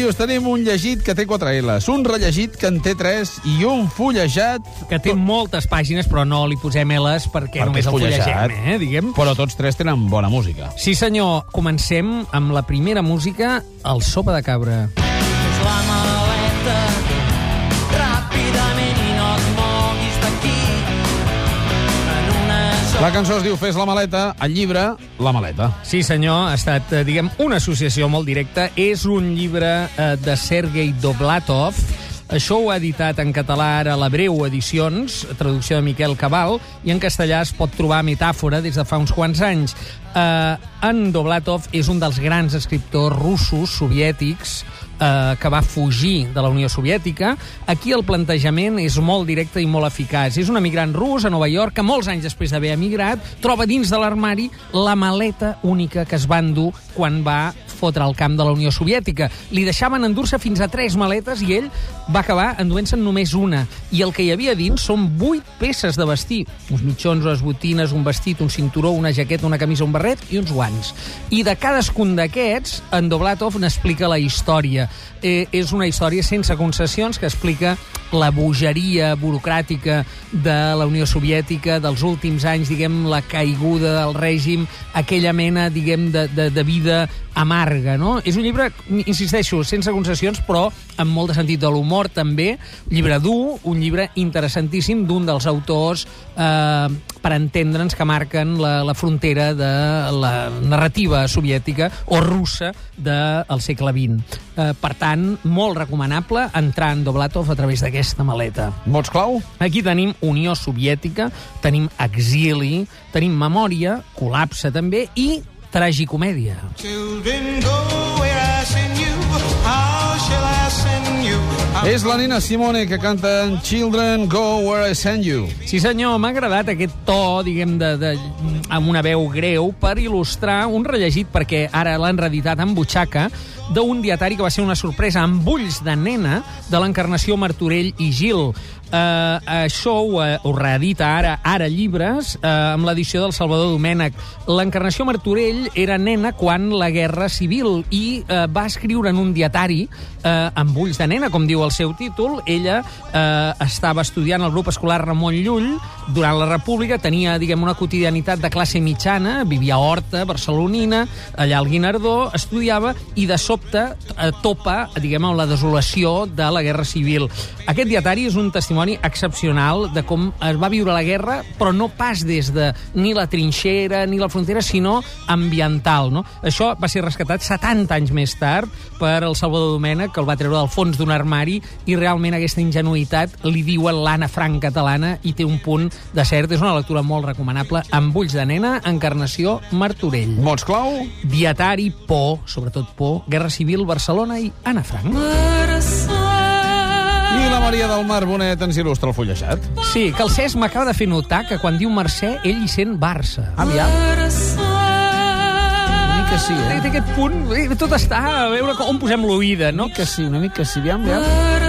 Màrius, tenim un llegit que té 4 L's, un rellegit que en té 3 i un fullejat... Que té moltes pàgines, però no li posem L's perquè, Perquè només és el fullejat. fullegem, eh, diguem. Però tots tres tenen bona música. Sí, senyor. Comencem amb la primera música, el Sopa de Cabra. Fes La cançó es diu Fes la maleta, el llibre, La maleta. Sí, senyor, ha estat, eh, diguem, una associació molt directa. És un llibre eh, de Sergei Doblatov. Això ho ha editat en català ara l'Abreu Edicions, traducció de Miquel Cabal, i en castellà es pot trobar metàfora des de fa uns quants anys. Eh, en Doblatov és un dels grans escriptors russos, soviètics, eh, que va fugir de la Unió Soviètica. Aquí el plantejament és molt directe i molt eficaç. És un emigrant rus a Nova York que molts anys després d'haver emigrat troba dins de l'armari la maleta única que es va endur quan va fotre al camp de la Unió Soviètica. Li deixaven endur-se fins a tres maletes i ell va acabar enduent-se'n només una. I el que hi havia dins són vuit peces de vestir. Uns mitjons, unes botines, un vestit, un cinturó, una jaqueta, una camisa, un barret i uns guants. I de cadascun d'aquests, en Doblatov n'explica la història. Eh, és una història sense concessions que explica la bogeria burocràtica de la Unió Soviètica dels últims anys, diguem, la caiguda del règim, aquella mena, diguem, de, de, de vida amarga, no? És un llibre, insisteixo, sense concessions, però amb molt de sentit de l'humor, també. Llibre dur, un llibre interessantíssim d'un dels autors, eh, per entendre'ns, que marquen la, la frontera de la narrativa soviètica o russa del segle XX. Eh, per tant, molt recomanable entrar en Doblatov a través d'aquesta maleta. Mots clau? Aquí tenim Unió Soviètica, tenim exili, tenim memòria, col·lapse també, i tragicomèdia. Children, go És la Nina Simone que canta en Children Go Where I Send You. Sí, senyor, m'ha agradat aquest to, diguem, de, de, amb una veu greu per il·lustrar un rellegit, perquè ara l'han reeditat en butxaca, d'un dietari que va ser una sorpresa amb ulls de nena de l'encarnació Martorell i Gil. Uh, això ho, uh, ho reedita ara ara llibres uh, amb l'edició del Salvador Domènech. L'encarnació Martorell era nena quan la Guerra Civil i uh, va escriure en un dietari uh, amb ulls de nena, com diu el seu títol. Ella uh, estava estudiant al grup escolar Ramon Llull durant la República, tenia, diguem, una quotidianitat de classe mitjana, vivia a Horta, barcelonina, allà al Guinardó, estudiava i de sobte eh, topa, diguem, amb la desolació de la Guerra Civil. Aquest dietari és un testimoni excepcional de com es va viure la guerra, però no pas des de ni la trinxera ni la frontera, sinó ambiental. No? Això va ser rescatat 70 anys més tard per el Salvador Domènech, que el va treure del fons d'un armari, i realment aquesta ingenuïtat li diuen l'Anna Frank catalana i té un punt de cert. És una lectura molt recomanable, amb ulls de nena, encarnació Martorell. Mots clau? Dietari, por, sobretot por, Guerra Civil, Barcelona i Anna Frank. I la Maria del Mar Bonet ens il·lustra el fullejat. Sí, que el Cesc m'acaba de fer notar que quan diu Mercè, ell hi sent Barça. Aviam. Una mica sí, eh? té aquest punt, eh, tot està a veure com, on posem l'oïda, no? Una mica sí, una mica sí. Aviam, aviam.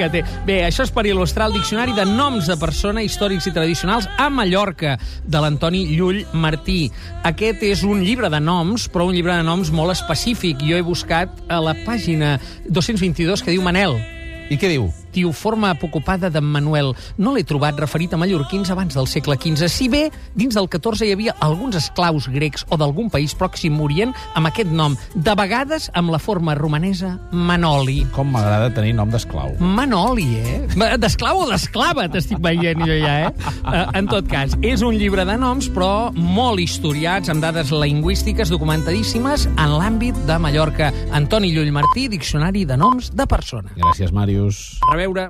Mica té. Bé, això és per il·lustrar el diccionari de noms de persona històrics i tradicionals a Mallorca, de l'Antoni Llull Martí. Aquest és un llibre de noms, però un llibre de noms molt específic. Jo he buscat a la pàgina 222 que diu Manel. I què diu? Diu, forma ocupada d'en Manuel. No l'he trobat referit a mallorquins abans del segle XV. Si bé, dins del XIV hi havia alguns esclaus grecs o d'algun país pròxim orient amb aquest nom, de vegades amb la forma romanesa Manoli. Com m'agrada tenir nom d'esclau. Manoli, eh? D'esclau o d'esclava, t'estic veient jo ja, eh? Eh, En tot cas, és un llibre de noms, però molt historiats, amb dades lingüístiques documentadíssimes en l'àmbit de Mallorca. Antoni Llull Martí, Diccionari de noms de persona. Gràcies, Màrius. A veure...